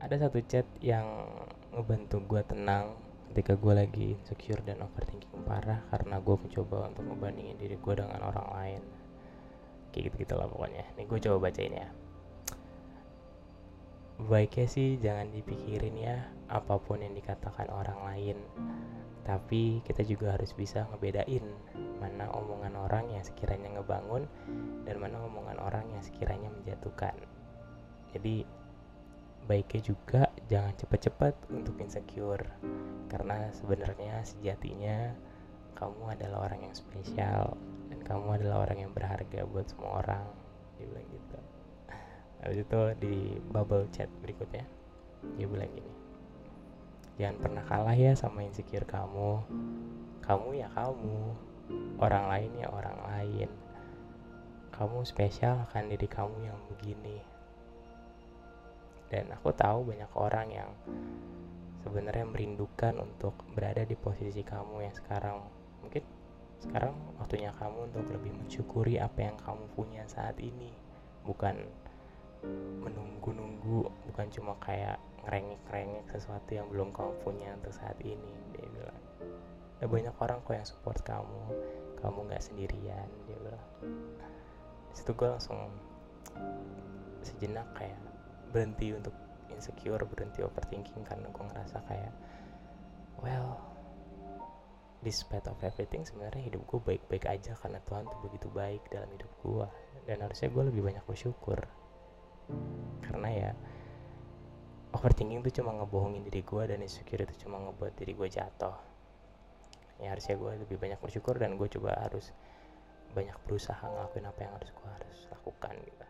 ada satu chat yang ngebantu gue tenang ketika gue lagi insecure dan overthinking parah karena gue mencoba untuk membandingin diri gue dengan orang lain. Kayak gitu gitu lah pokoknya. Nih gue coba bacain ya. Baiknya sih jangan dipikirin ya apa pun yang dikatakan orang lain. Tapi kita juga harus bisa ngebedain mana omongan orang yang sekiranya ngebangun dan mana omongan orang yang sekiranya menjatuhkan. Jadi baiknya juga jangan cepat-cepat untuk insecure. Karena sebenarnya sejatinya kamu adalah orang yang spesial dan kamu adalah orang yang berharga buat semua orang. Dia bilang gitu. Habis itu di bubble chat berikutnya dia bilang gini jangan pernah kalah ya sama insecure kamu. Kamu ya kamu orang lain ya orang lain. Kamu spesial akan diri kamu yang begini dan aku tahu banyak orang yang sebenarnya merindukan untuk berada di posisi kamu yang sekarang. Mungkin sekarang waktunya kamu untuk lebih mensyukuri apa yang kamu punya saat ini. Bukan menunggu-nunggu bukan cuma kayak ngerengek-ngerengek sesuatu yang belum kamu punya untuk saat ini dia bilang. Ada banyak orang kok yang support kamu kamu nggak sendirian dia bilang. Situ gue langsung sejenak kayak berhenti untuk insecure berhenti overthinking karena gue ngerasa kayak well despite of everything sebenarnya hidup gue baik-baik aja karena Tuhan tuh begitu baik dalam hidup gue dan harusnya gue lebih banyak bersyukur. Karena ya overthinking tuh cuma ngebohongin diri gue dan insecure itu cuma ngebuat diri gue jatuh. Ya harusnya gue lebih banyak bersyukur dan gue coba harus banyak berusaha ngelakuin apa yang harus gue harus lakukan gitu